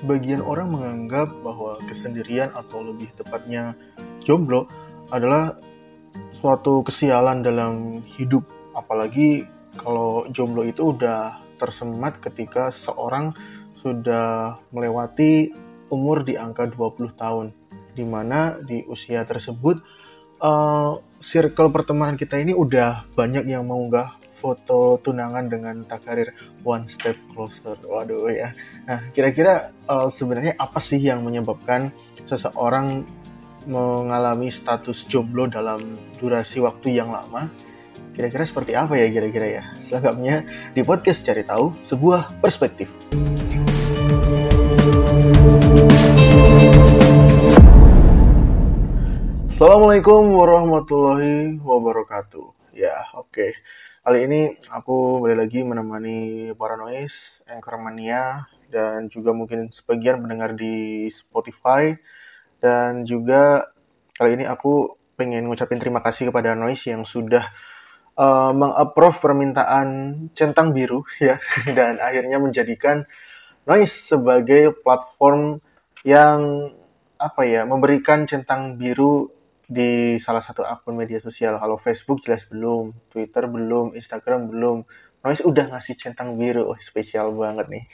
sebagian orang menganggap bahwa kesendirian atau lebih tepatnya jomblo adalah suatu kesialan dalam hidup. Apalagi kalau jomblo itu udah tersemat ketika seorang sudah melewati umur di angka 20 tahun. Di mana di usia tersebut uh, circle pertemanan kita ini udah banyak yang mengunggah foto tunangan dengan Takarir One Step Closer. Waduh ya. Nah, kira-kira uh, sebenarnya apa sih yang menyebabkan seseorang mengalami status jomblo dalam durasi waktu yang lama? Kira-kira seperti apa ya kira-kira ya? Selengkapnya di podcast cari tahu sebuah perspektif. Assalamualaikum warahmatullahi wabarakatuh. Ya, oke. Okay. Kali ini aku kembali lagi menemani para noise, Anchormania, dan juga mungkin sebagian mendengar di Spotify. Dan juga kali ini aku pengen ngucapin terima kasih kepada Noise yang sudah uh, mengapprove permintaan centang biru ya dan akhirnya menjadikan Noise sebagai platform yang apa ya memberikan centang biru di salah satu akun media sosial. Kalau Facebook jelas belum, Twitter belum, Instagram belum. Noise udah ngasih centang biru, oh, spesial banget nih.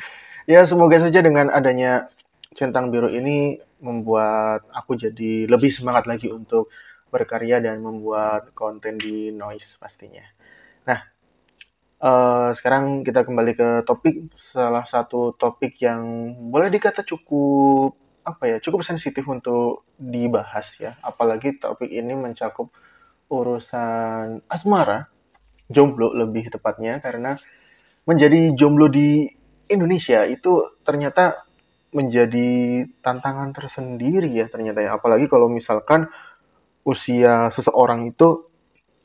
ya semoga saja dengan adanya centang biru ini membuat aku jadi lebih semangat lagi untuk berkarya dan membuat konten di Noise pastinya. Nah, uh, sekarang kita kembali ke topik salah satu topik yang boleh dikata cukup apa ya cukup sensitif untuk dibahas ya. Apalagi topik ini mencakup urusan asmara jomblo lebih tepatnya karena menjadi jomblo di Indonesia itu ternyata menjadi tantangan tersendiri ya ternyata ya. Apalagi kalau misalkan usia seseorang itu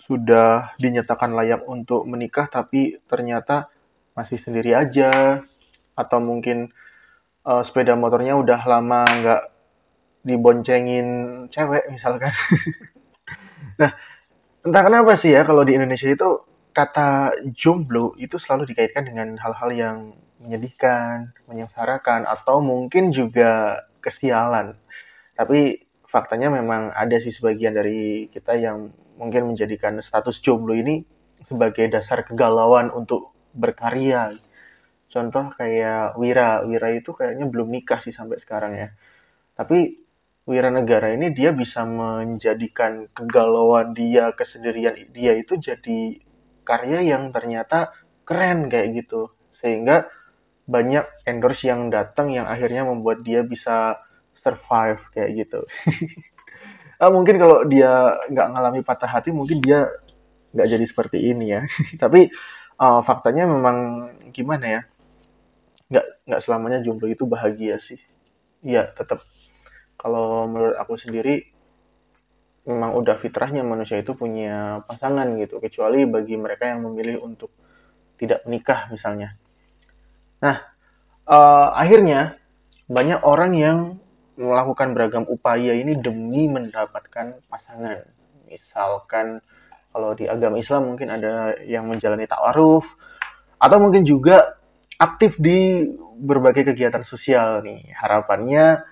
sudah dinyatakan layak untuk menikah tapi ternyata masih sendiri aja atau mungkin uh, sepeda motornya udah lama nggak diboncengin cewek misalkan. nah, entah kenapa sih ya kalau di Indonesia itu kata jomblo itu selalu dikaitkan dengan hal-hal yang menyedihkan, menyengsarakan, atau mungkin juga kesialan. Tapi faktanya memang ada sih sebagian dari kita yang mungkin menjadikan status jomblo ini sebagai dasar kegalauan untuk berkarya contoh kayak Wira. Wira itu kayaknya belum nikah sih sampai sekarang ya. Tapi Wira Negara ini dia bisa menjadikan kegalauan dia kesendirian dia itu jadi karya yang ternyata keren kayak gitu. Sehingga banyak endorse yang datang yang akhirnya membuat dia bisa survive kayak gitu. Ah, mungkin kalau dia nggak ngalami patah hati mungkin dia nggak jadi seperti ini ya. Tapi uh, faktanya memang gimana ya nggak nggak selamanya jomblo itu bahagia sih. Iya tetap kalau menurut aku sendiri memang udah fitrahnya manusia itu punya pasangan gitu. Kecuali bagi mereka yang memilih untuk tidak menikah misalnya. Nah uh, akhirnya banyak orang yang melakukan beragam upaya ini demi mendapatkan pasangan. Misalkan kalau di agama Islam mungkin ada yang menjalani ta'aruf atau mungkin juga aktif di berbagai kegiatan sosial nih. Harapannya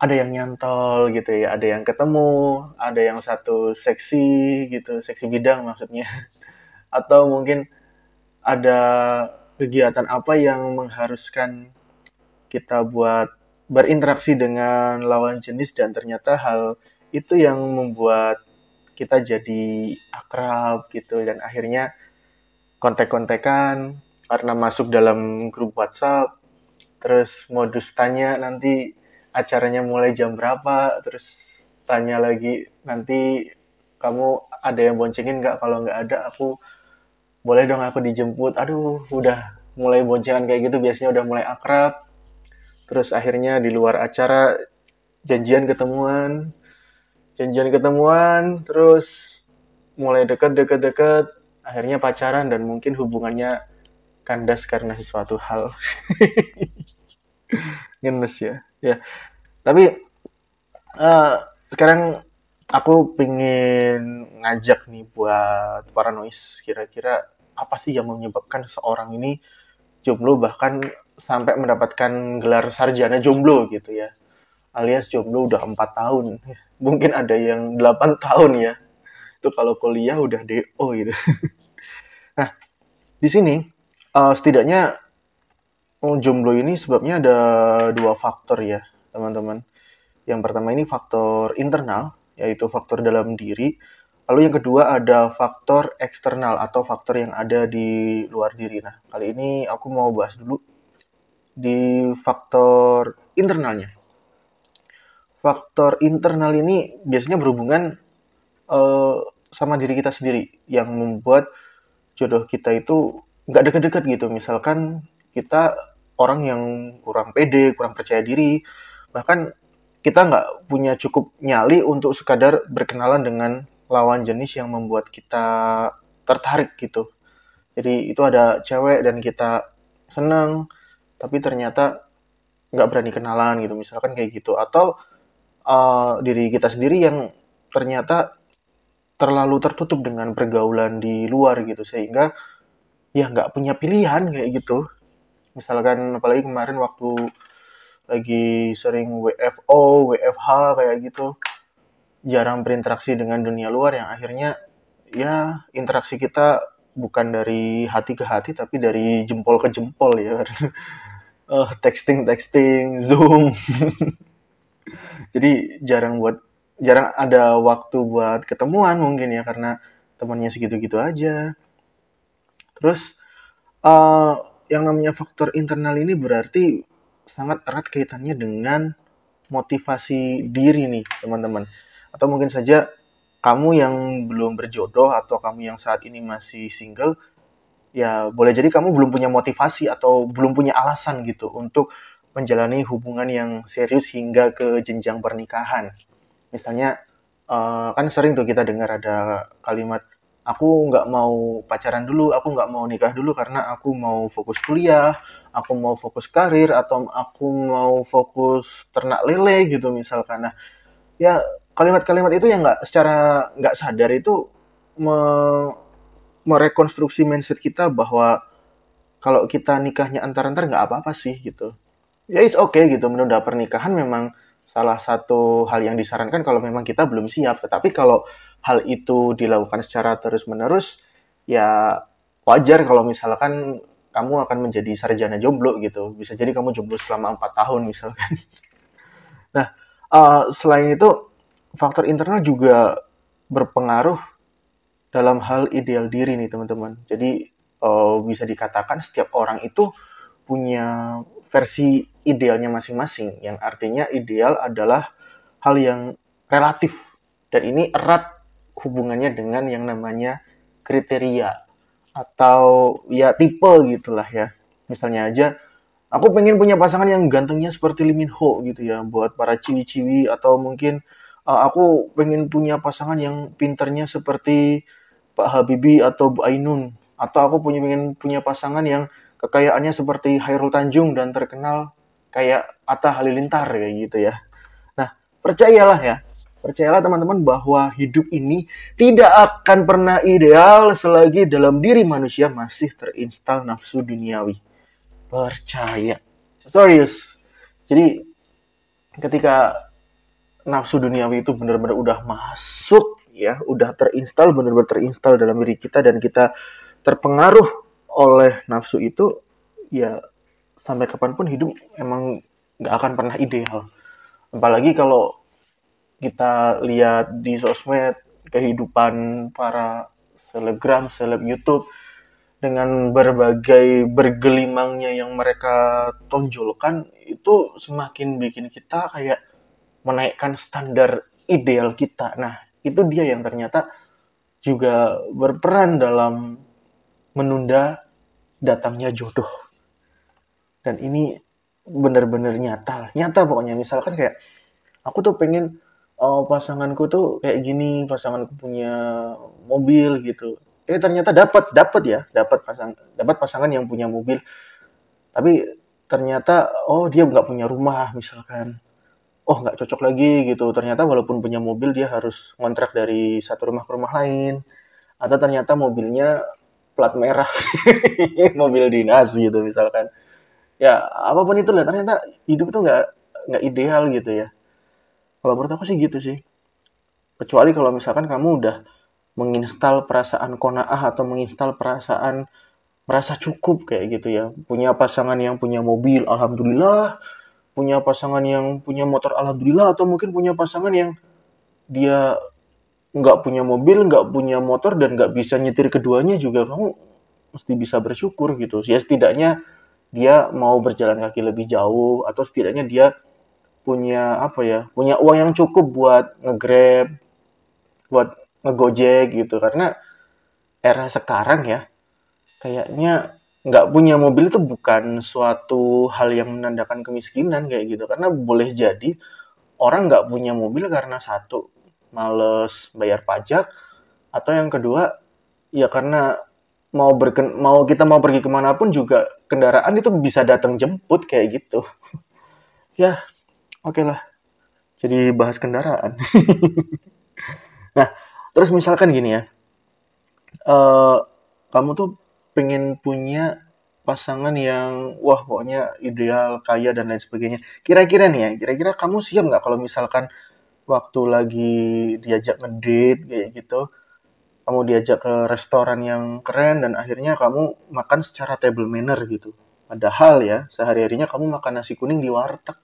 ada yang nyantol gitu ya, ada yang ketemu, ada yang satu seksi gitu, seksi bidang maksudnya. Atau mungkin ada kegiatan apa yang mengharuskan kita buat berinteraksi dengan lawan jenis dan ternyata hal itu yang membuat kita jadi akrab gitu dan akhirnya kontek-kontekan karena masuk dalam grup WhatsApp terus modus tanya nanti acaranya mulai jam berapa terus tanya lagi nanti kamu ada yang boncengin nggak? Kalau nggak ada aku boleh dong aku dijemput. Aduh udah mulai boncengan kayak gitu biasanya udah mulai akrab. Terus akhirnya di luar acara janjian ketemuan janjian ketemuan terus mulai deket akhirnya pacaran dan mungkin hubungannya kandas karena sesuatu hal. Ngenes ya. Ya. Tapi uh, sekarang aku pengen ngajak nih buat para noise kira-kira apa sih yang menyebabkan seorang ini jomblo bahkan sampai mendapatkan gelar sarjana jomblo gitu ya alias jomblo udah empat tahun mungkin ada yang 8 tahun ya itu kalau kuliah udah do gitu nah di sini uh, setidaknya oh, jomblo ini sebabnya ada dua faktor ya teman-teman yang pertama ini faktor internal yaitu faktor dalam diri Lalu yang kedua ada faktor eksternal atau faktor yang ada di luar diri. Nah, kali ini aku mau bahas dulu di faktor internalnya. Faktor internal ini biasanya berhubungan uh, sama diri kita sendiri yang membuat jodoh kita itu nggak dekat-dekat gitu. Misalkan kita orang yang kurang pede, kurang percaya diri, bahkan kita nggak punya cukup nyali untuk sekadar berkenalan dengan lawan jenis yang membuat kita tertarik gitu. Jadi itu ada cewek dan kita seneng, tapi ternyata nggak berani kenalan gitu, misalkan kayak gitu. Atau uh, diri kita sendiri yang ternyata terlalu tertutup dengan pergaulan di luar gitu, sehingga ya nggak punya pilihan kayak gitu. Misalkan apalagi kemarin waktu lagi sering WFO, WFH kayak gitu, jarang berinteraksi dengan dunia luar yang akhirnya ya interaksi kita bukan dari hati ke hati tapi dari jempol ke jempol ya. Uh, texting texting zoom. Jadi jarang buat jarang ada waktu buat ketemuan mungkin ya karena temannya segitu-gitu aja terus uh, yang namanya faktor internal ini berarti sangat erat kaitannya dengan motivasi diri nih teman-teman atau mungkin saja kamu yang belum berjodoh atau kamu yang saat ini masih single ya boleh jadi kamu belum punya motivasi atau belum punya alasan gitu untuk menjalani hubungan yang serius hingga ke jenjang pernikahan. Misalnya uh, kan sering tuh kita dengar ada kalimat aku nggak mau pacaran dulu, aku nggak mau nikah dulu karena aku mau fokus kuliah, aku mau fokus karir atau aku mau fokus ternak lele gitu misalkan. Nah, ya kalimat-kalimat itu yang nggak secara nggak sadar itu me, merekonstruksi mindset kita bahwa kalau kita nikahnya antar-antar nggak apa-apa sih gitu. Ya it's okay gitu menunda pernikahan memang salah satu hal yang disarankan kalau memang kita belum siap. Tetapi kalau hal itu dilakukan secara terus-menerus ya wajar kalau misalkan kamu akan menjadi sarjana jomblo gitu. Bisa jadi kamu jomblo selama empat tahun misalkan. nah, uh, selain itu faktor internal juga berpengaruh dalam hal ideal diri nih teman-teman. Jadi uh, bisa dikatakan setiap orang itu punya versi idealnya masing-masing. Yang artinya ideal adalah hal yang relatif dan ini erat hubungannya dengan yang namanya kriteria atau ya tipe gitulah ya. Misalnya aja aku pengen punya pasangan yang gantengnya seperti Lee Min Ho gitu ya buat para ciwi-ciwi atau mungkin uh, aku pengen punya pasangan yang pinternya seperti Pak Habibie atau Bu Ainun atau aku punya pengen punya pasangan yang kekayaannya seperti Hairul Tanjung dan terkenal kayak Atta Halilintar kayak gitu ya. Nah, percayalah ya, percayalah teman-teman bahwa hidup ini tidak akan pernah ideal selagi dalam diri manusia masih terinstal nafsu duniawi. Percaya. Serius. Jadi ketika nafsu duniawi itu benar-benar udah masuk ya, udah terinstal benar-benar terinstal dalam diri kita dan kita terpengaruh oleh nafsu itu ya sampai kapan pun hidup emang nggak akan pernah ideal. Apalagi kalau kita lihat di sosmed kehidupan para selebgram, seleb YouTube dengan berbagai bergelimangnya yang mereka tonjolkan itu semakin bikin kita kayak menaikkan standar ideal kita. Nah, itu dia yang ternyata juga berperan dalam menunda datangnya jodoh. Dan ini benar-benar nyata, nyata pokoknya. Misalkan kayak aku tuh pengen oh, pasanganku tuh kayak gini, pasanganku punya mobil gitu. Eh ternyata dapat, dapat ya, dapat pasang, dapat pasangan yang punya mobil. Tapi ternyata oh dia nggak punya rumah misalkan. Oh nggak cocok lagi gitu. Ternyata walaupun punya mobil dia harus ngontrak dari satu rumah ke rumah lain. Atau ternyata mobilnya plat merah mobil dinas gitu misalkan. Ya apa pun itu lah. Ternyata hidup itu nggak nggak ideal gitu ya kalau menurut aku sih gitu sih. Kecuali kalau misalkan kamu udah menginstal perasaan kona'ah atau menginstal perasaan merasa cukup kayak gitu ya. Punya pasangan yang punya mobil alhamdulillah. Punya pasangan yang punya motor alhamdulillah. Atau mungkin punya pasangan yang dia nggak punya mobil nggak punya motor dan nggak bisa nyetir keduanya juga kamu mesti bisa bersyukur gitu. Ya setidaknya dia mau berjalan kaki lebih jauh atau setidaknya dia punya apa ya punya uang yang cukup buat ngegrab buat ngegojek gitu. Karena era sekarang ya kayaknya nggak punya mobil itu bukan suatu hal yang menandakan kemiskinan kayak gitu. Karena boleh jadi orang nggak punya mobil karena satu males bayar pajak atau yang kedua ya karena mau berken mau kita mau pergi ke mana pun juga kendaraan itu bisa datang jemput kayak gitu. Ya oke lah. Jadi bahas kendaraan. Nah terus misalkan gini ya. Uh, kamu tuh pengen punya pasangan yang wah pokoknya ideal kaya dan lain sebagainya. Kira-kira nih ya kira-kira kamu siap nggak kalau misalkan waktu lagi diajak ngedate kayak gitu kamu diajak ke restoran yang keren dan akhirnya kamu makan secara table manner gitu. Padahal ya sehari-harinya kamu makan nasi kuning di warteg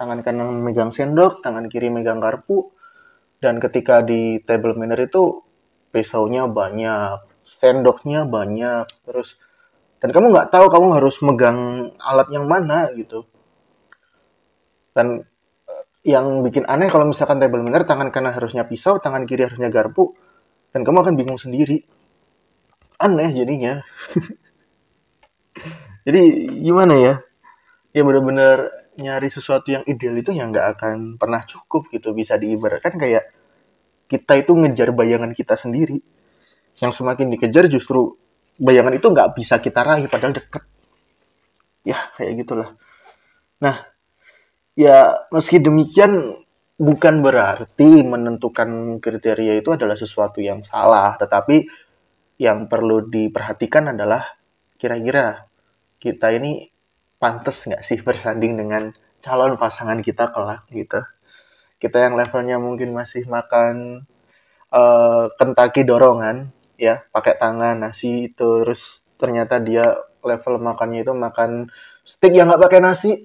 tangan kanan megang sendok tangan kiri megang garpu. Dan ketika di table manner itu pisaunya banyak sendoknya banyak terus dan kamu nggak tahu kamu harus megang alat yang mana gitu. Dan eh, yang bikin aneh kalau misalkan table manner tangan kanan harusnya pisau tangan kiri harusnya garpu dan kamu akan bingung sendiri. Aneh jadinya. Jadi gimana ya? Ya benar-benar nyari sesuatu yang ideal itu yang nggak akan pernah cukup gitu bisa diibaratkan kayak kita itu ngejar bayangan kita sendiri. Yang semakin dikejar justru bayangan itu nggak bisa kita raih padahal deket. Ya kayak gitulah. Nah ya meski demikian bukan berarti menentukan kriteria itu adalah sesuatu yang salah tetapi yang perlu diperhatikan adalah kira-kira kita ini pantas nggak sih bersanding dengan calon pasangan kita kelak gitu? Kita yang levelnya mungkin masih makan uh, kentaki dorongan ya pakai tangan nasi terus ternyata dia level makannya itu makan steak yang nggak pakai nasi.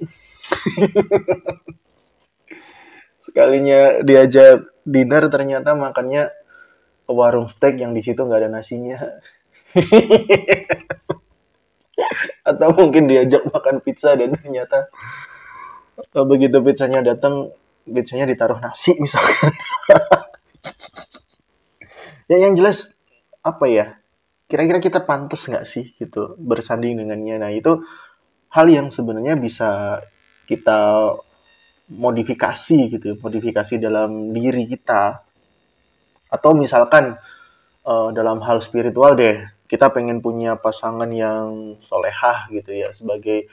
Sekalinya diajak dinner ternyata makannya ke warung steak yang di situ nggak ada nasinya atau mungkin diajak makan pizza dan ternyata begitu pizzanya datang pizzanya ditaruh nasi misalkan. Ya yang jelas apa ya kira-kira kita pantas nggak sih gitu bersanding dengannya? Nah itu hal yang sebenarnya bisa kita modifikasi gitu modifikasi dalam diri kita. Atau misalkan uh, dalam hal spiritual deh kita pengen punya pasangan yang solehah gitu ya sebagai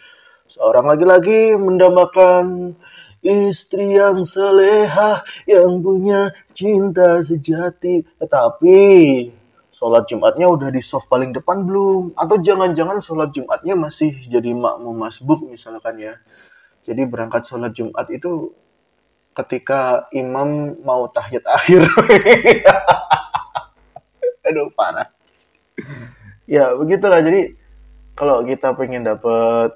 seorang lagi-lagi mendambakan istri yang solehah yang punya cinta sejati tetapi sholat Jumatnya udah di soft paling depan belum? Atau jangan-jangan sholat Jumatnya masih jadi makmum masbuk misalkan ya. Jadi berangkat sholat Jumat itu ketika imam mau tahiyat akhir. Aduh parah. Ya begitulah. Jadi kalau kita pengen dapet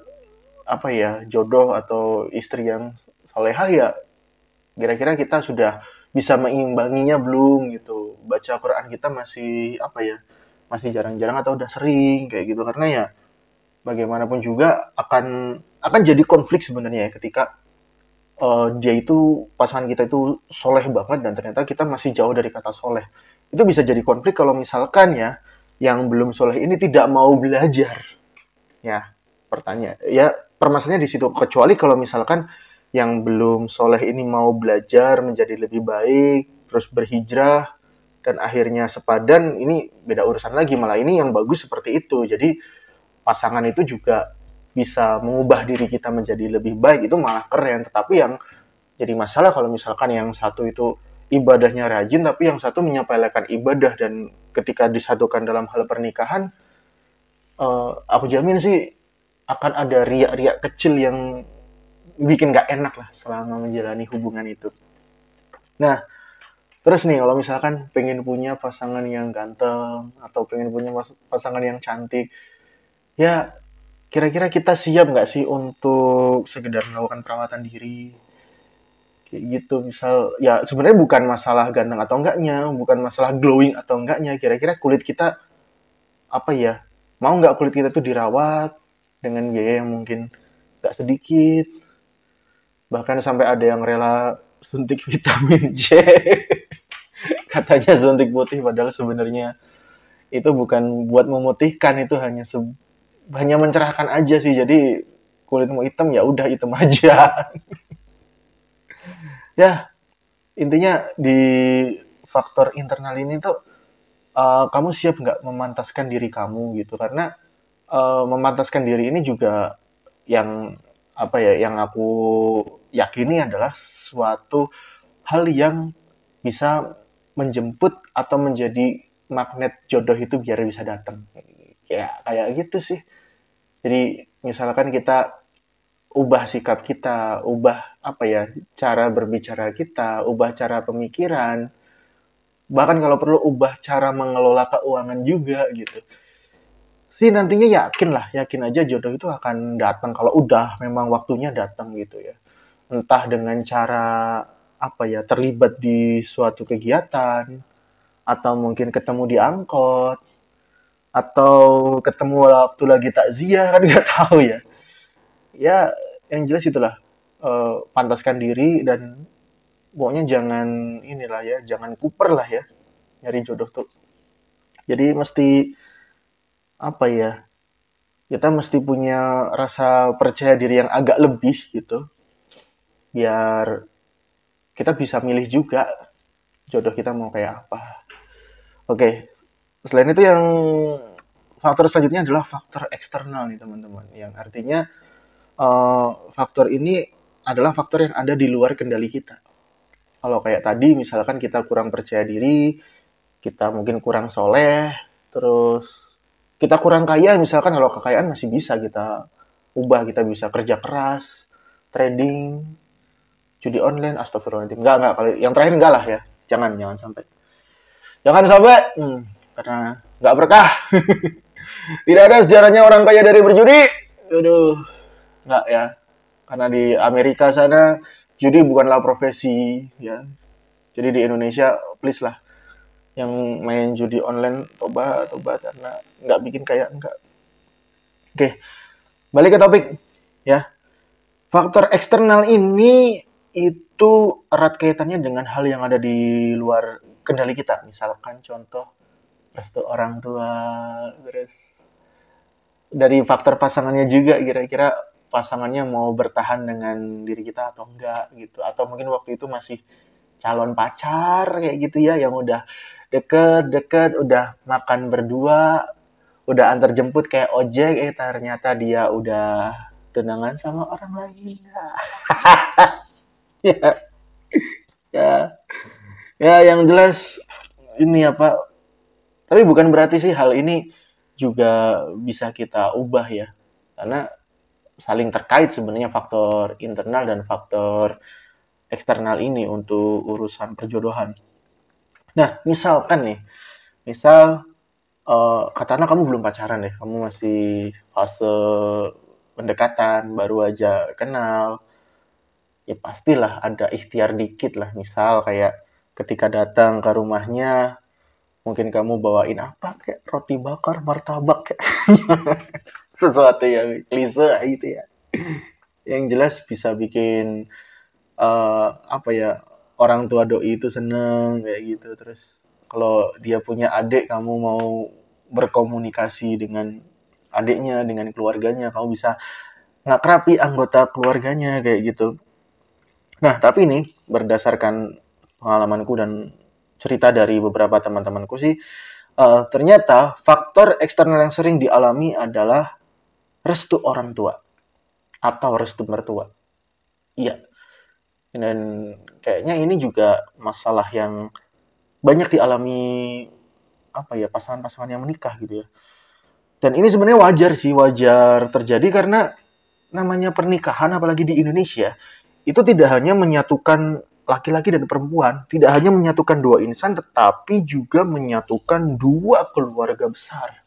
apa ya jodoh atau istri yang solehah ya kira-kira kita sudah bisa mengimbanginya belum gitu. Baca Quran kita masih apa ya masih jarang-jarang atau udah sering kayak gitu. Karena ya bagaimanapun juga akan akan jadi konflik sebenarnya ya ketika uh, dia itu pasangan kita itu soleh banget dan ternyata kita masih jauh dari kata soleh. Itu bisa jadi konflik kalau misalkan ya yang belum soleh ini tidak mau belajar ya pertanyaan ya permasalahannya di situ kecuali kalau misalkan yang belum soleh ini mau belajar menjadi lebih baik, terus berhijrah, dan akhirnya sepadan, ini beda urusan lagi. Malah ini yang bagus seperti itu. Jadi pasangan itu juga bisa mengubah diri kita menjadi lebih baik, itu malah keren. Tetapi yang jadi masalah kalau misalkan yang satu itu ibadahnya rajin, tapi yang satu menyepelekan ibadah, dan ketika disatukan dalam hal pernikahan, uh, aku jamin sih akan ada riak-riak kecil yang bikin gak enak lah selama menjalani hubungan itu. Nah, terus nih kalau misalkan pengen punya pasangan yang ganteng atau pengen punya pasangan yang cantik, ya kira-kira kita siap nggak sih untuk sekedar melakukan perawatan diri? Kayak gitu misal, ya sebenarnya bukan masalah ganteng atau enggaknya, bukan masalah glowing atau enggaknya, kira-kira kulit kita apa ya, mau nggak kulit kita tuh dirawat dengan biaya yang mungkin nggak sedikit, bahkan sampai ada yang rela suntik vitamin C. Katanya suntik putih padahal sebenarnya itu bukan buat memutihkan itu hanya se hanya mencerahkan aja sih. Jadi kulitmu hitam ya udah hitam aja ya intinya di faktor internal ini tuh uh, kamu siap nggak memantaskan diri kamu gitu? Karena uh, memantaskan diri ini juga yang apa ya yang aku yakini adalah suatu hal yang bisa menjemput atau menjadi magnet jodoh itu biar bisa datang. Ya kayak gitu sih. Jadi misalkan kita ubah sikap kita ubah apa ya cara berbicara kita ubah cara pemikiran bahkan kalau perlu ubah cara mengelola keuangan juga gitu sih nantinya yakin lah, yakin aja jodoh itu akan datang kalau udah memang waktunya datang gitu ya. Entah dengan cara apa ya terlibat di suatu kegiatan atau mungkin ketemu di angkot atau ketemu waktu lagi takziah kan nggak tahu ya. Ya yang jelas itulah uh, pantaskan diri dan pokoknya jangan inilah ya, jangan kuper lah ya nyari jodoh tuh. Jadi mesti apa ya kita mesti punya rasa percaya diri yang agak lebih gitu. Biar kita bisa milih juga jodoh kita mau kayak apa. Oke selain itu yang faktor selanjutnya adalah faktor eksternal nih teman-teman. Yang artinya uh, faktor ini adalah faktor yang ada di luar kendali kita. Kalau kayak tadi misalkan kita kurang percaya diri kita mungkin kurang soleh terus kita kurang kaya misalkan kalau kekayaan masih bisa kita ubah kita bisa kerja keras trading judi online astagfirullahaladzim. Enggak enggak kalau yang terakhir enggak lah ya. Jangan jangan sampai. Jangan sampai. Hmm, karena enggak berkah. Tidak ada sejarahnya orang kaya dari berjudi. Aduh enggak ya karena di Amerika sana judi bukanlah profesi ya. Jadi di Indonesia please lah. Yang main judi online tobat tobat karena nggak bikin kayak enggak oke balik ke topik ya. Faktor eksternal ini itu erat kaitannya dengan hal yang ada di luar kendali kita. Misalkan contoh restu orang tua terus dari faktor pasangannya juga kira-kira pasangannya mau bertahan dengan diri kita atau enggak gitu. Atau mungkin waktu itu masih calon pacar kayak gitu ya yang udah deket-deket udah makan berdua udah antar jemput kayak ojek eh ternyata dia udah tunangan sama orang lain. Ya. Ya. Ya yang jelas ini apa tapi bukan berarti sih hal ini juga bisa kita ubah ya. Karena saling terkait sebenarnya faktor internal dan faktor eksternal ini untuk urusan perjodohan. Nah, misalkan nih, misal uh, katanya kamu belum pacaran deh, kamu masih fase pendekatan, baru aja kenal, ya pastilah ada ikhtiar dikit lah. Misal kayak ketika datang ke rumahnya, mungkin kamu bawain apa kayak roti bakar, martabak kayak sesuatu yang klise gitu ya. Yang jelas bisa bikin uh, apa ya orang tua doi itu seneng kayak gitu terus kalau dia punya adik kamu mau berkomunikasi dengan adiknya dengan keluarganya kamu bisa ngakrapi anggota keluarganya kayak gitu nah tapi ini berdasarkan pengalamanku dan cerita dari beberapa teman-temanku sih uh, ternyata faktor eksternal yang sering dialami adalah restu orang tua atau restu mertua. Iya. Dan kayaknya ini juga masalah yang banyak dialami apa ya pasangan-pasangan yang menikah gitu ya. Dan ini sebenarnya wajar sih, wajar terjadi karena namanya pernikahan apalagi di Indonesia itu tidak hanya menyatukan laki-laki dan perempuan, tidak hanya menyatukan dua insan tetapi juga menyatukan dua keluarga besar.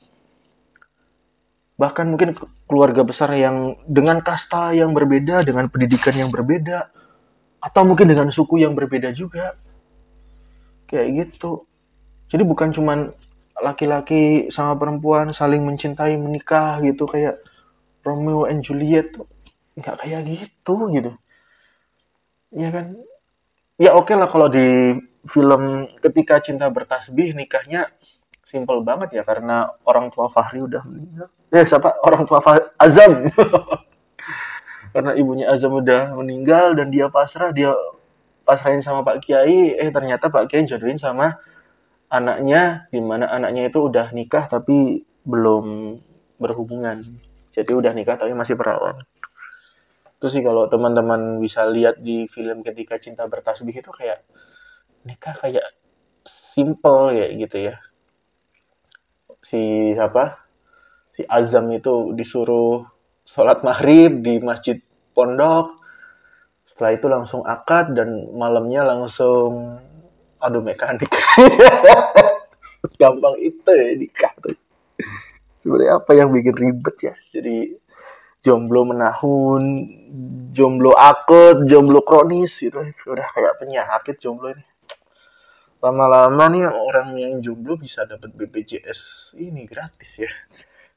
Bahkan mungkin keluarga besar yang dengan kasta yang berbeda, dengan pendidikan yang berbeda, atau mungkin dengan suku yang berbeda juga. Kayak gitu. Jadi bukan cuman laki-laki sama perempuan saling mencintai menikah gitu kayak Romeo and Juliet tuh nggak kayak gitu gitu ya kan ya oke okay lah kalau di film ketika cinta bertasbih nikahnya simple banget ya karena orang tua Fahri udah meninggal. Eh siapa? Orang tua Fahri Azam. Karena ibunya Azam udah meninggal dan dia pasrah dia pasrahin sama Pak Kiai. Eh ternyata Pak Kiai jodohin sama anaknya di mana anaknya itu udah nikah tapi belum berhubungan. Jadi udah nikah tapi masih perawan. Itu sih kalau teman-teman bisa lihat di film ketika cinta bertasbih itu kayak nikah kayak simple ya gitu ya si siapa si Azam itu disuruh sholat maghrib di masjid pondok. Setelah itu langsung akad dan malamnya langsung aduh mekanik gampang itu ya nikah tuh. Sebenarnya apa yang bikin ribet ya? Jadi jomblo menahun jomblo akut jomblo kronis itu udah kayak penyakit jomblo ini lama-lama nih orang yang jomblo bisa dapat BPJS ini gratis ya.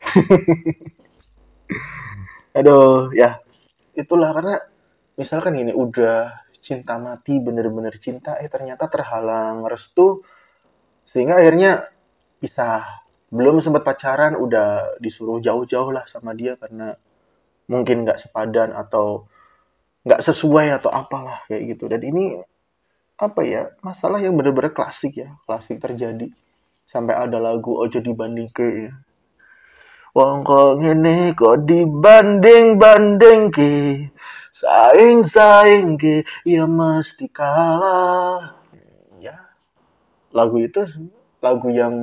Aduh ya. Itulah karena misalkan ini udah cinta mati bener-bener cinta eh ternyata terhalang restu sehingga akhirnya bisa. Belum sempat pacaran udah disuruh jauh-jauh lah sama dia karena mungkin nggak sepadan atau nggak sesuai atau apalah kayak gitu. Dan ini apa ya masalah yang bener-bener klasik ya klasik terjadi. Sampai ada lagu ojo dibanding ke ya. Wong kok ngene kok dibanding-banding ke saing-saing ke ya mesti kalah. Ya. Lagu itu lagu yang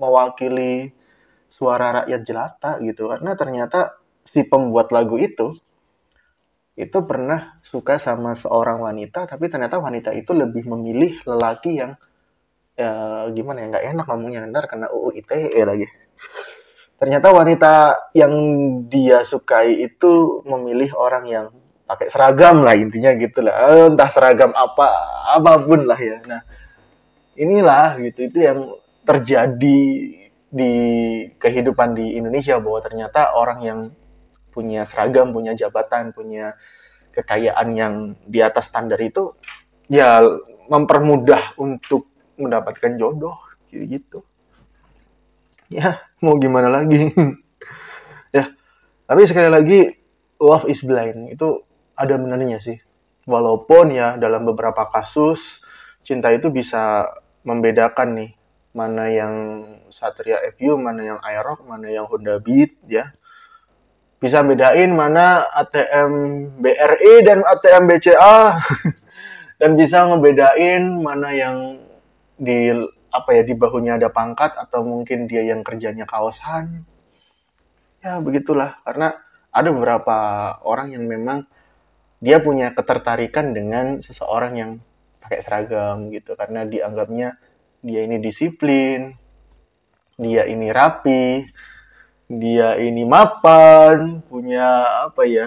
mewakili suara rakyat jelata gitu. Karena ternyata si pembuat lagu itu itu pernah suka sama seorang wanita tapi ternyata wanita itu lebih memilih lelaki yang ya gimana ya nggak enak ngomongnya ntar kena UU ITE lagi. Ternyata wanita yang dia sukai itu memilih orang yang pakai seragam lah intinya gitu lah. Eh, entah seragam apa apa pun lah ya. Nah inilah gitu itu yang terjadi di kehidupan di Indonesia bahwa ternyata orang yang punya seragam punya jabatan punya kekayaan yang di atas standar itu ya mempermudah untuk mendapatkan jodoh gitu gitu. Ya mau gimana lagi? Ya tapi sekali lagi love is blind. Itu ada benarnya sih. Walaupun ya dalam beberapa kasus cinta itu bisa membedakan nih mana yang Satria FU, mana yang Aerox, mana yang Honda Beat ya. Bisa bedain mana ATM BRI dan ATM BCA dan bisa ngebedain mana yang di apa ya di bahunya ada pangkat atau mungkin dia yang kerjanya kawasan. Ya begitulah. Karena ada beberapa orang yang memang dia punya ketertarikan dengan seseorang yang pakai seragam gitu. Karena dianggapnya dia ini disiplin dia ini rapi dia ini mapan punya apa ya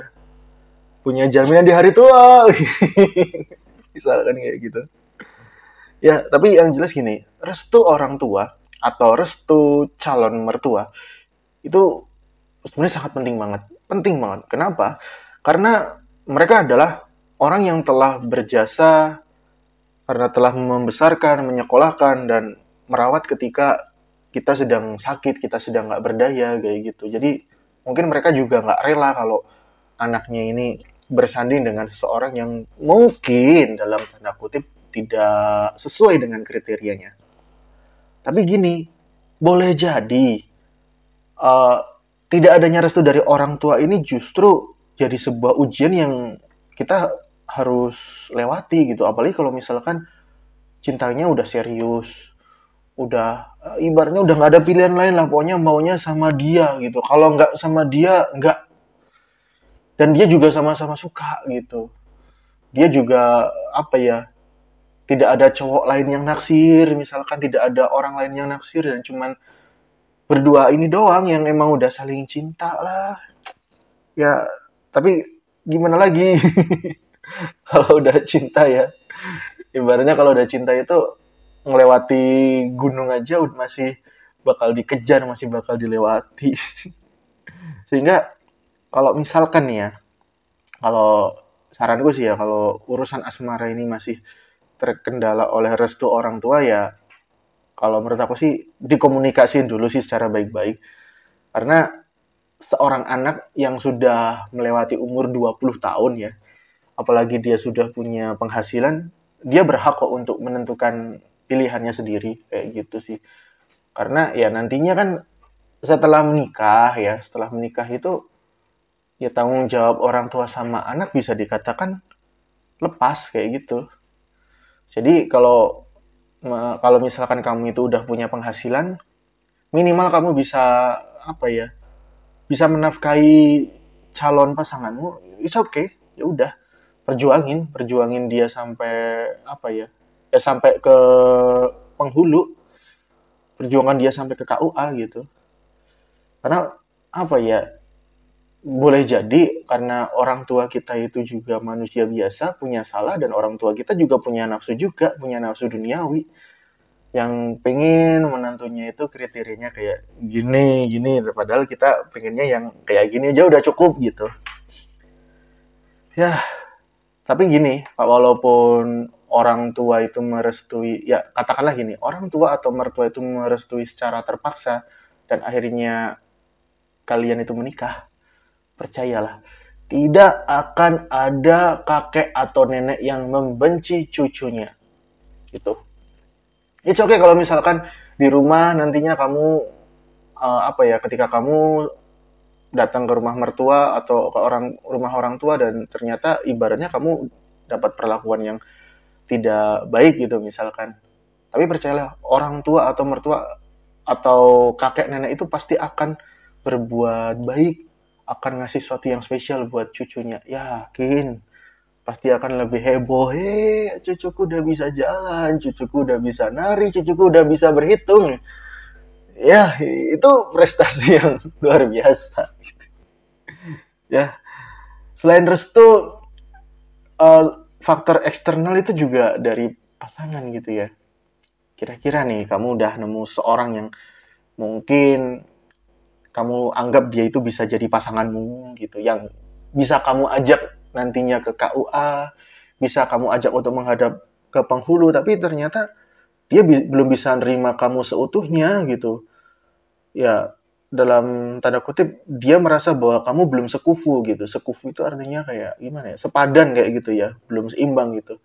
punya jaminan di hari tua misalkan kayak gitu Ya, tapi yang jelas gini, restu orang tua atau restu calon mertua itu sebenarnya sangat penting banget. Penting banget. Kenapa? Karena mereka adalah orang yang telah berjasa karena telah membesarkan, menyekolahkan dan merawat ketika kita sedang sakit, kita sedang nggak berdaya kayak gitu. Jadi mungkin mereka juga nggak rela kalau anaknya ini bersanding dengan seseorang yang mungkin dalam tanda kutip tidak sesuai dengan kriterianya. Tapi gini, boleh jadi uh, tidak adanya restu dari orang tua ini justru jadi sebuah ujian yang kita harus lewati gitu. Apalagi kalau misalkan cintanya udah serius, udah eh, ibaratnya udah nggak ada pilihan lain lah pokoknya maunya sama dia gitu. Kalau nggak sama dia nggak. Dan dia juga sama-sama suka gitu. Dia juga apa ya tidak ada cowok lain yang naksir misalkan tidak ada orang lain yang naksir dan cuman berdua ini doang yang emang udah saling cinta lah. Ya tapi gimana lagi? Kalau udah cinta ya ibaratnya kalau udah cinta itu ngelewati gunung aja masih bakal dikejar, masih bakal dilewati. Sehingga kalau misalkan nih ya, kalau saran gue sih ya, kalau urusan asmara ini masih terkendala oleh restu orang tua ya, kalau menurut aku sih dikomunikasiin dulu sih secara baik-baik. Karena seorang anak yang sudah melewati umur 20 tahun ya, apalagi dia sudah punya penghasilan, dia berhak kok untuk menentukan pilihannya sendiri kayak gitu sih. Karena ya nantinya kan setelah menikah ya setelah menikah itu ya tanggung jawab orang tua sama anak bisa dikatakan lepas kayak gitu. Jadi kalau kalau misalkan kamu itu udah punya penghasilan minimal kamu bisa apa ya bisa menafkahi calon pasanganmu it's okay ya udah. Perjuangin perjuangin dia sampai apa ya ya sampai ke penghulu. Perjuangan dia sampai ke KUA gitu. Karena apa ya boleh jadi karena orang tua kita itu juga manusia biasa punya salah dan orang tua kita juga punya nafsu juga punya nafsu duniawi. Yang pengen menantunya itu kriterianya kayak gini gini. Padahal kita pengennya yang kayak gini aja udah cukup gitu. Ya tapi gini walaupun orang tua itu merestui ya katakanlah gini orang tua atau mertua itu merestui secara terpaksa dan akhirnya kalian itu menikah percayalah tidak akan ada kakek atau nenek yang membenci cucunya itu itu oke okay kalau misalkan di rumah nantinya kamu uh, apa ya ketika kamu datang ke rumah mertua atau ke orang rumah orang tua dan ternyata ibaratnya kamu dapat perlakuan yang tidak baik gitu misalkan. Tapi percayalah orang tua atau mertua atau kakek nenek itu pasti akan berbuat baik, akan ngasih sesuatu yang spesial buat cucunya. Yakin pasti akan lebih heboh. Hei, cucuku udah bisa jalan, cucuku udah bisa nari, cucuku udah bisa berhitung. Ya, itu prestasi yang luar biasa. Ya, selain restu, uh, faktor eksternal itu juga dari pasangan gitu ya. Kira-kira nih kamu udah nemu seorang yang mungkin kamu anggap dia itu bisa jadi pasanganmu gitu, yang bisa kamu ajak nantinya ke KUA, bisa kamu ajak untuk menghadap ke penghulu, tapi ternyata dia bi belum bisa nerima kamu seutuhnya gitu. Ya, dalam tanda kutip dia merasa bahwa kamu belum sekufu gitu. Sekufu itu artinya kayak gimana ya? Sepadan kayak gitu ya, belum seimbang gitu.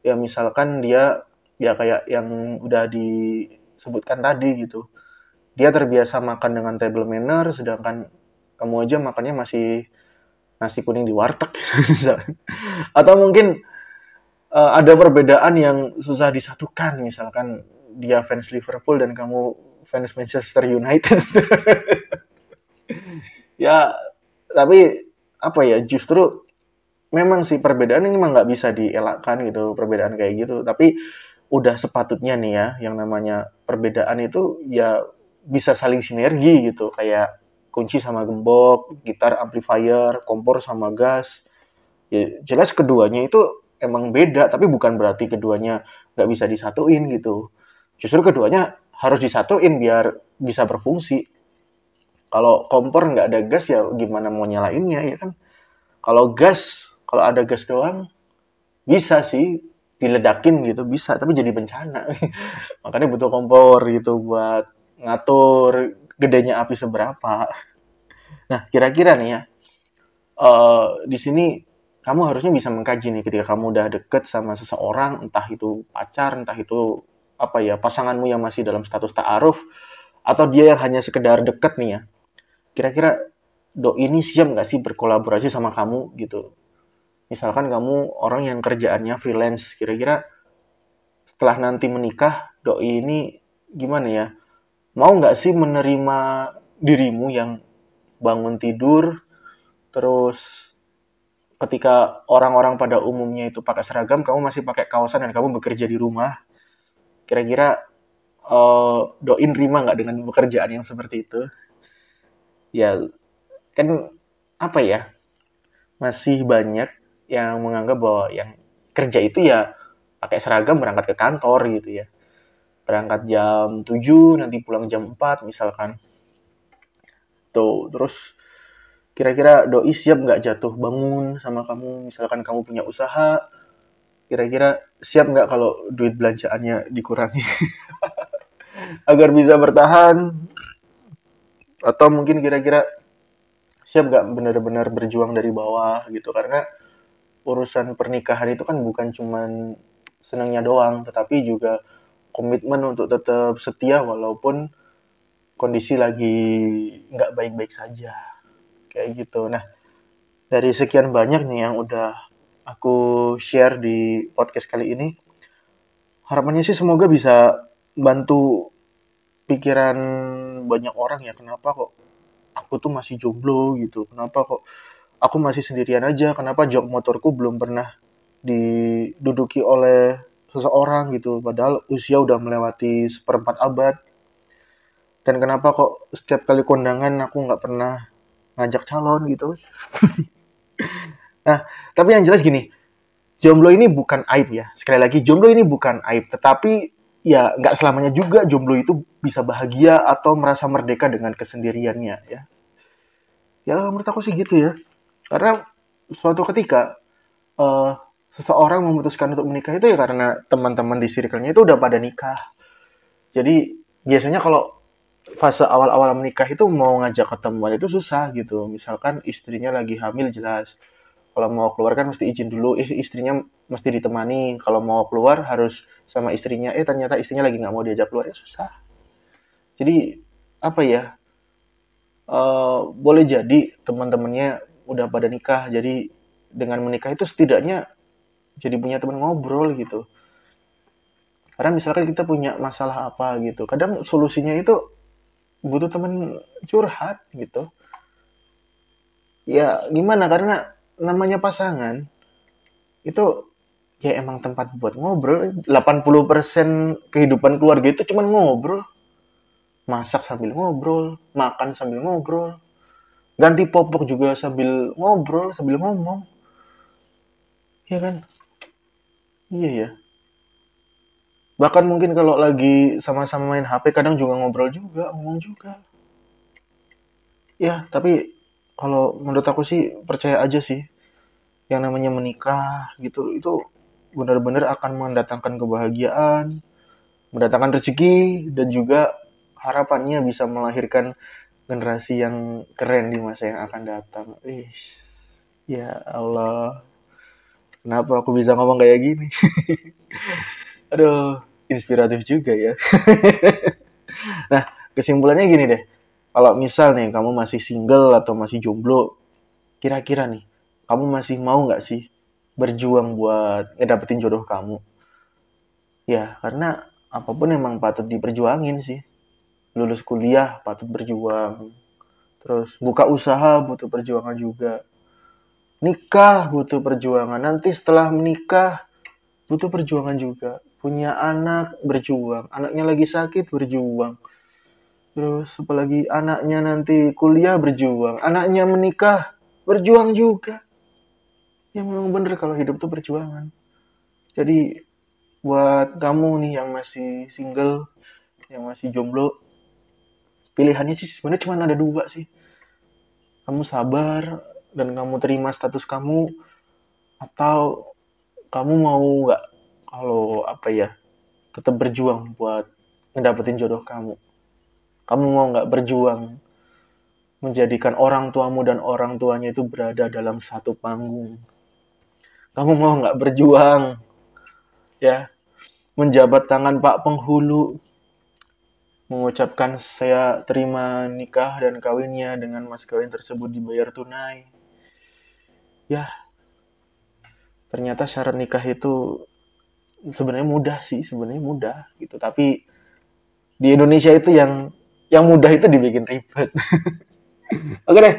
Ya misalkan dia ya kayak yang udah disebutkan tadi gitu. Dia terbiasa makan dengan table manner sedangkan kamu aja makannya masih nasi kuning di warteg gitu, Atau mungkin uh, ada perbedaan yang susah disatukan misalkan dia fans Liverpool dan kamu fans Manchester United. ya, tapi apa ya justru memang sih perbedaan ini memang nggak bisa dielakkan gitu perbedaan kayak gitu. Tapi udah sepatutnya nih ya yang namanya perbedaan itu ya bisa saling sinergi gitu kayak kunci sama gembok, gitar amplifier, kompor sama gas. Ya jelas keduanya itu emang beda tapi bukan berarti keduanya nggak bisa disatuin gitu. Justru keduanya harus disatuin biar bisa berfungsi. Kalau kompor nggak ada gas ya gimana mau nyalainnya ya kan? Kalau gas, kalau ada gas doang bisa sih diledakin gitu bisa, tapi jadi bencana. Makanya butuh kompor gitu buat ngatur gedenya api seberapa. Nah kira-kira nih ya uh, di sini kamu harusnya bisa mengkaji nih ketika kamu udah deket sama seseorang, entah itu pacar, entah itu apa ya pasanganmu yang masih dalam status ta'aruf atau dia yang hanya sekedar deket nih ya? Kira-kira do ini siap nggak sih berkolaborasi sama kamu gitu? Misalkan kamu orang yang kerjaannya freelance kira-kira setelah nanti menikah do ini gimana ya? Mau nggak sih menerima dirimu yang bangun tidur terus ketika orang-orang pada umumnya itu pakai seragam kamu masih pakai kaosan dan kamu bekerja di rumah kira-kira uh, doin terima nggak dengan pekerjaan yang seperti itu? Ya kan apa ya masih banyak yang menganggap bahwa yang kerja itu ya pakai seragam berangkat ke kantor gitu ya. Berangkat jam 7 nanti pulang jam 4 misalkan. Tuh terus kira-kira doi siap nggak jatuh bangun sama kamu? Misalkan kamu punya usaha kira-kira siap nggak kalau duit belanjaannya dikurangi? Agar bisa bertahan? Atau mungkin kira-kira siap nggak benar-benar berjuang dari bawah gitu? Karena urusan pernikahan itu kan bukan cuman senangnya doang tetapi juga komitmen untuk tetap setia walaupun kondisi lagi nggak baik-baik saja. Kayak gitu. Nah dari sekian banyak nih yang udah aku share di podcast kali ini harapannya sih semoga bisa bantu pikiran banyak orang ya. Kenapa kok aku tuh masih jomblo gitu? Kenapa kok aku masih sendirian aja? Kenapa jok motorku belum pernah diduduki oleh seseorang gitu? Padahal usia udah melewati seperempat abad. Dan kenapa kok setiap kali kondangan aku nggak pernah ngajak calon gitu nah tapi yang jelas gini jomblo ini bukan aib ya sekali lagi jomblo ini bukan aib tetapi ya nggak selamanya juga jomblo itu bisa bahagia atau merasa merdeka dengan kesendiriannya ya ya menurut aku sih gitu ya karena suatu ketika uh, seseorang memutuskan untuk menikah itu ya karena teman-teman di circle-nya itu udah pada nikah. Jadi biasanya kalau fase awal-awal menikah itu mau ngajak ketemuan itu susah gitu. Misalkan istrinya lagi hamil jelas. Kalau mau keluar kan mesti izin dulu, eh, istrinya mesti ditemani. Kalau mau keluar harus sama istrinya, eh ternyata istrinya lagi nggak mau diajak keluar. Ya susah. Jadi apa ya? Uh, boleh jadi teman-temannya udah pada nikah, jadi dengan menikah itu setidaknya jadi punya teman ngobrol gitu. Karena misalkan kita punya masalah apa gitu kadang solusinya itu butuh teman curhat gitu. Ya gimana? Karena namanya pasangan itu ya emang tempat buat ngobrol 80% kehidupan keluarga itu cuma ngobrol masak sambil ngobrol makan sambil ngobrol ganti popok juga sambil ngobrol sambil ngomong ya kan Iya ya. Bahkan mungkin kalau lagi sama-sama main HP kadang juga ngobrol juga, ngomong juga. Ya, tapi kalau menurut aku sih percaya aja sih yang namanya menikah gitu itu benar-benar akan mendatangkan kebahagiaan, mendatangkan rezeki dan juga harapannya bisa melahirkan generasi yang keren di masa yang akan datang. Ish, ya Allah. Kenapa aku bisa ngomong kayak gini? Aduh, inspiratif juga ya. nah, kesimpulannya gini deh. Kalau misal nih kamu masih single atau masih jomblo, kira-kira nih, kamu masih mau nggak sih berjuang buat ngedapetin jodoh kamu? Ya, karena apa pun emang patut diperjuangin sih. Lulus kuliah patut berjuang. Terus buka usaha butuh perjuangan juga nikah butuh perjuangan. Nanti setelah menikah butuh perjuangan juga. Punya anak berjuang. Anaknya lagi sakit berjuang. Terus apalagi anaknya nanti kuliah berjuang. Anaknya menikah berjuang juga. Ya memang bener kalau hidup tuh perjuangan. Jadi buat kamu nih yang masih single, yang masih jomblo, pilihannya sih sebenarnya cuma ada dua sih. Kamu sabar dan kamu terima status kamu atau kamu mau nggak kalau apa ya tetap berjuang buat ngedapetin jodoh kamu kamu mau nggak berjuang menjadikan orang tuamu dan orang tuanya itu berada dalam satu panggung? Kamu mau nggak berjuang ya? Menjabat tangan pak penghulu mengucapkan saya terima nikah dan kawinnya dengan mas kawin tersebut dibayar tunai. Ya ternyata syarat nikah itu sebenarnya mudah sih sebenarnya mudah gitu. Tapi di Indonesia itu yang yang mudah itu dibikin ribet. Oke deh,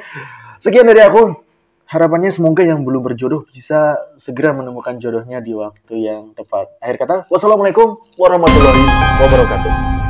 sekian dari aku. Harapannya semoga yang belum berjodoh bisa segera menemukan jodohnya di waktu yang tepat. Akhir kata, wassalamualaikum warahmatullahi wabarakatuh.